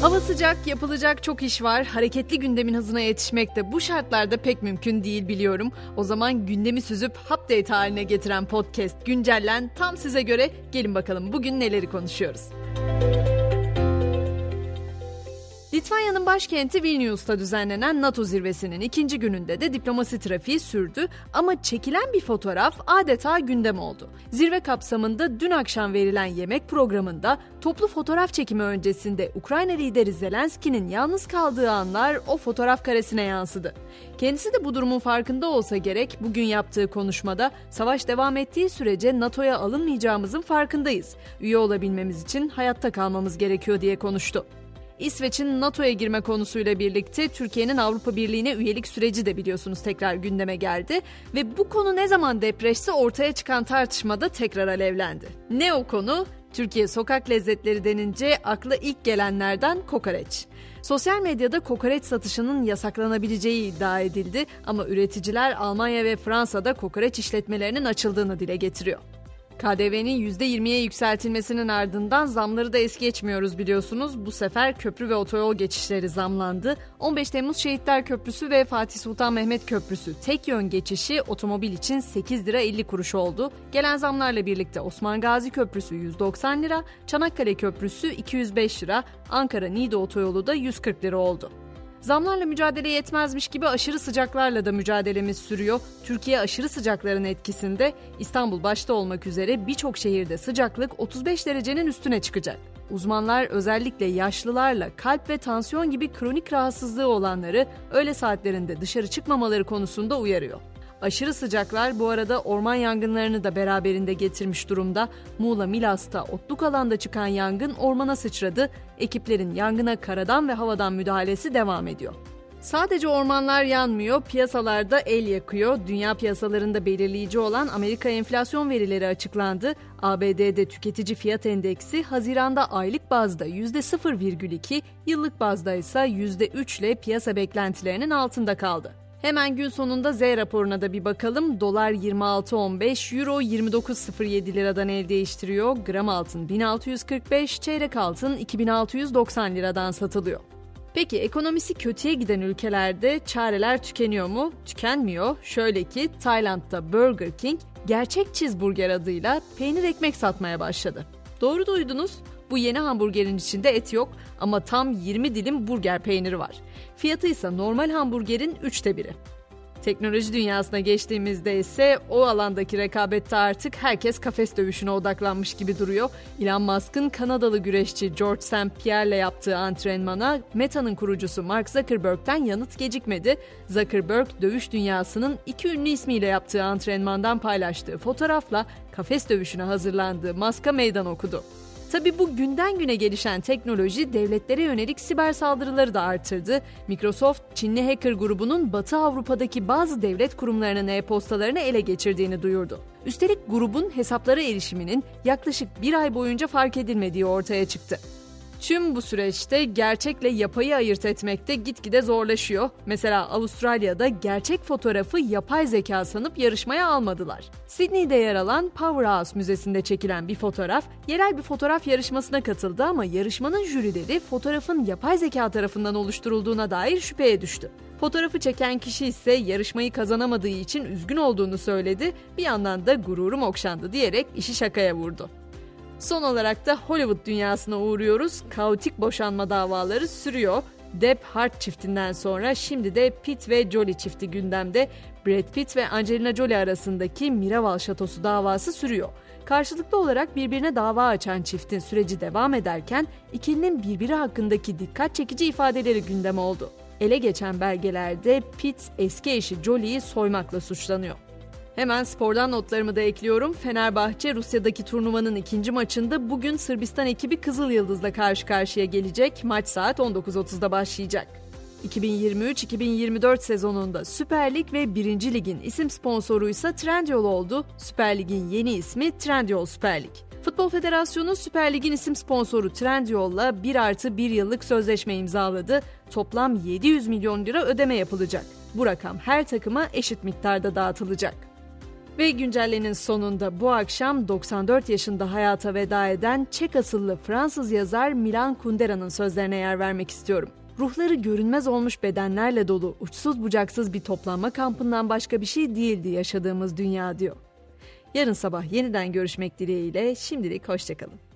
Hava sıcak, yapılacak çok iş var. Hareketli gündemin hızına yetişmek de bu şartlarda pek mümkün değil biliyorum. O zaman gündemi süzüp update haline getiren podcast Güncellen tam size göre. Gelin bakalım bugün neleri konuşuyoruz. Litvanya'nın başkenti Vilnius'ta düzenlenen NATO zirvesinin ikinci gününde de diplomasi trafiği sürdü ama çekilen bir fotoğraf adeta gündem oldu. Zirve kapsamında dün akşam verilen yemek programında toplu fotoğraf çekimi öncesinde Ukrayna lideri Zelenski'nin yalnız kaldığı anlar o fotoğraf karesine yansıdı. Kendisi de bu durumun farkında olsa gerek bugün yaptığı konuşmada savaş devam ettiği sürece NATO'ya alınmayacağımızın farkındayız. Üye olabilmemiz için hayatta kalmamız gerekiyor diye konuştu. İsveç'in NATO'ya girme konusuyla birlikte Türkiye'nin Avrupa Birliği'ne üyelik süreci de biliyorsunuz tekrar gündeme geldi ve bu konu ne zaman depreşse ortaya çıkan tartışmada tekrar alevlendi. Ne o konu? Türkiye sokak lezzetleri denince akla ilk gelenlerden kokoreç. Sosyal medyada kokoreç satışının yasaklanabileceği iddia edildi ama üreticiler Almanya ve Fransa'da kokoreç işletmelerinin açıldığını dile getiriyor. KDV'nin %20'ye yükseltilmesinin ardından zamları da es geçmiyoruz biliyorsunuz. Bu sefer köprü ve otoyol geçişleri zamlandı. 15 Temmuz Şehitler Köprüsü ve Fatih Sultan Mehmet Köprüsü tek yön geçişi otomobil için 8 lira 50 kuruş oldu. Gelen zamlarla birlikte Osman Gazi Köprüsü 190 lira, Çanakkale Köprüsü 205 lira, Ankara-Niğde otoyolu da 140 lira oldu. Zamlarla mücadele yetmezmiş gibi aşırı sıcaklarla da mücadelemiz sürüyor. Türkiye aşırı sıcakların etkisinde İstanbul başta olmak üzere birçok şehirde sıcaklık 35 derecenin üstüne çıkacak. Uzmanlar özellikle yaşlılarla kalp ve tansiyon gibi kronik rahatsızlığı olanları öğle saatlerinde dışarı çıkmamaları konusunda uyarıyor. Aşırı sıcaklar bu arada orman yangınlarını da beraberinde getirmiş durumda. Muğla Milas'ta otluk alanda çıkan yangın ormana sıçradı. Ekiplerin yangına karadan ve havadan müdahalesi devam ediyor. Sadece ormanlar yanmıyor, piyasalarda el yakıyor. Dünya piyasalarında belirleyici olan Amerika enflasyon verileri açıklandı. ABD'de tüketici fiyat endeksi Haziran'da aylık bazda %0,2, yıllık bazda ise %3 ile piyasa beklentilerinin altında kaldı. Hemen gün sonunda Z raporuna da bir bakalım. Dolar 26.15, Euro 29.07 liradan el değiştiriyor. Gram altın 1645, çeyrek altın 2690 liradan satılıyor. Peki ekonomisi kötüye giden ülkelerde çareler tükeniyor mu? Tükenmiyor. Şöyle ki Tayland'da Burger King gerçek cheeseburger adıyla peynir ekmek satmaya başladı. Doğru duydunuz. Bu yeni hamburgerin içinde et yok ama tam 20 dilim burger peyniri var. Fiyatı ise normal hamburgerin üçte biri. Teknoloji dünyasına geçtiğimizde ise o alandaki rekabette artık herkes kafes dövüşüne odaklanmış gibi duruyor. Elon Musk'ın Kanadalı güreşçi George St. Pierre'le yaptığı antrenmana Meta'nın kurucusu Mark Zuckerberg'ten yanıt gecikmedi. Zuckerberg dövüş dünyasının iki ünlü ismiyle yaptığı antrenmandan paylaştığı fotoğrafla kafes dövüşüne hazırlandığı Musk'a meydan okudu. Tabi bu günden güne gelişen teknoloji devletlere yönelik siber saldırıları da artırdı. Microsoft, Çinli hacker grubunun Batı Avrupa'daki bazı devlet kurumlarının e-postalarını ele geçirdiğini duyurdu. Üstelik grubun hesaplara erişiminin yaklaşık bir ay boyunca fark edilmediği ortaya çıktı. Tüm bu süreçte gerçekle yapayı ayırt etmekte gitgide zorlaşıyor. Mesela Avustralya'da gerçek fotoğrafı yapay zeka sanıp yarışmaya almadılar. Sydney'de yer alan Powerhouse Müzesi'nde çekilen bir fotoğraf, yerel bir fotoğraf yarışmasına katıldı ama yarışmanın jürileri fotoğrafın yapay zeka tarafından oluşturulduğuna dair şüpheye düştü. Fotoğrafı çeken kişi ise yarışmayı kazanamadığı için üzgün olduğunu söyledi, bir yandan da gururum okşandı diyerek işi şakaya vurdu. Son olarak da Hollywood dünyasına uğruyoruz. Kaotik boşanma davaları sürüyor. Depp Hart çiftinden sonra şimdi de Pitt ve Jolie çifti gündemde. Brad Pitt ve Angelina Jolie arasındaki Miraval Şatosu davası sürüyor. Karşılıklı olarak birbirine dava açan çiftin süreci devam ederken ikilinin birbiri hakkındaki dikkat çekici ifadeleri gündem oldu. Ele geçen belgelerde Pitt eski eşi Jolie'yi soymakla suçlanıyor. Hemen spordan notlarımı da ekliyorum. Fenerbahçe Rusya'daki turnuvanın ikinci maçında bugün Sırbistan ekibi Kızıl Yıldız'la karşı karşıya gelecek. Maç saat 19.30'da başlayacak. 2023-2024 sezonunda Süper Lig ve 1. Lig'in isim sponsoru ise Trendyol oldu. Süper Lig'in yeni ismi Trendyol Süper Lig. Futbol Federasyonu Süper Lig'in isim sponsoru Trendyol'la 1 artı 1 yıllık sözleşme imzaladı. Toplam 700 milyon lira ödeme yapılacak. Bu rakam her takıma eşit miktarda dağıtılacak. Ve güncellenin sonunda bu akşam 94 yaşında hayata veda eden Çek asıllı Fransız yazar Milan Kundera'nın sözlerine yer vermek istiyorum. Ruhları görünmez olmuş bedenlerle dolu uçsuz bucaksız bir toplanma kampından başka bir şey değildi yaşadığımız dünya diyor. Yarın sabah yeniden görüşmek dileğiyle şimdilik hoşçakalın.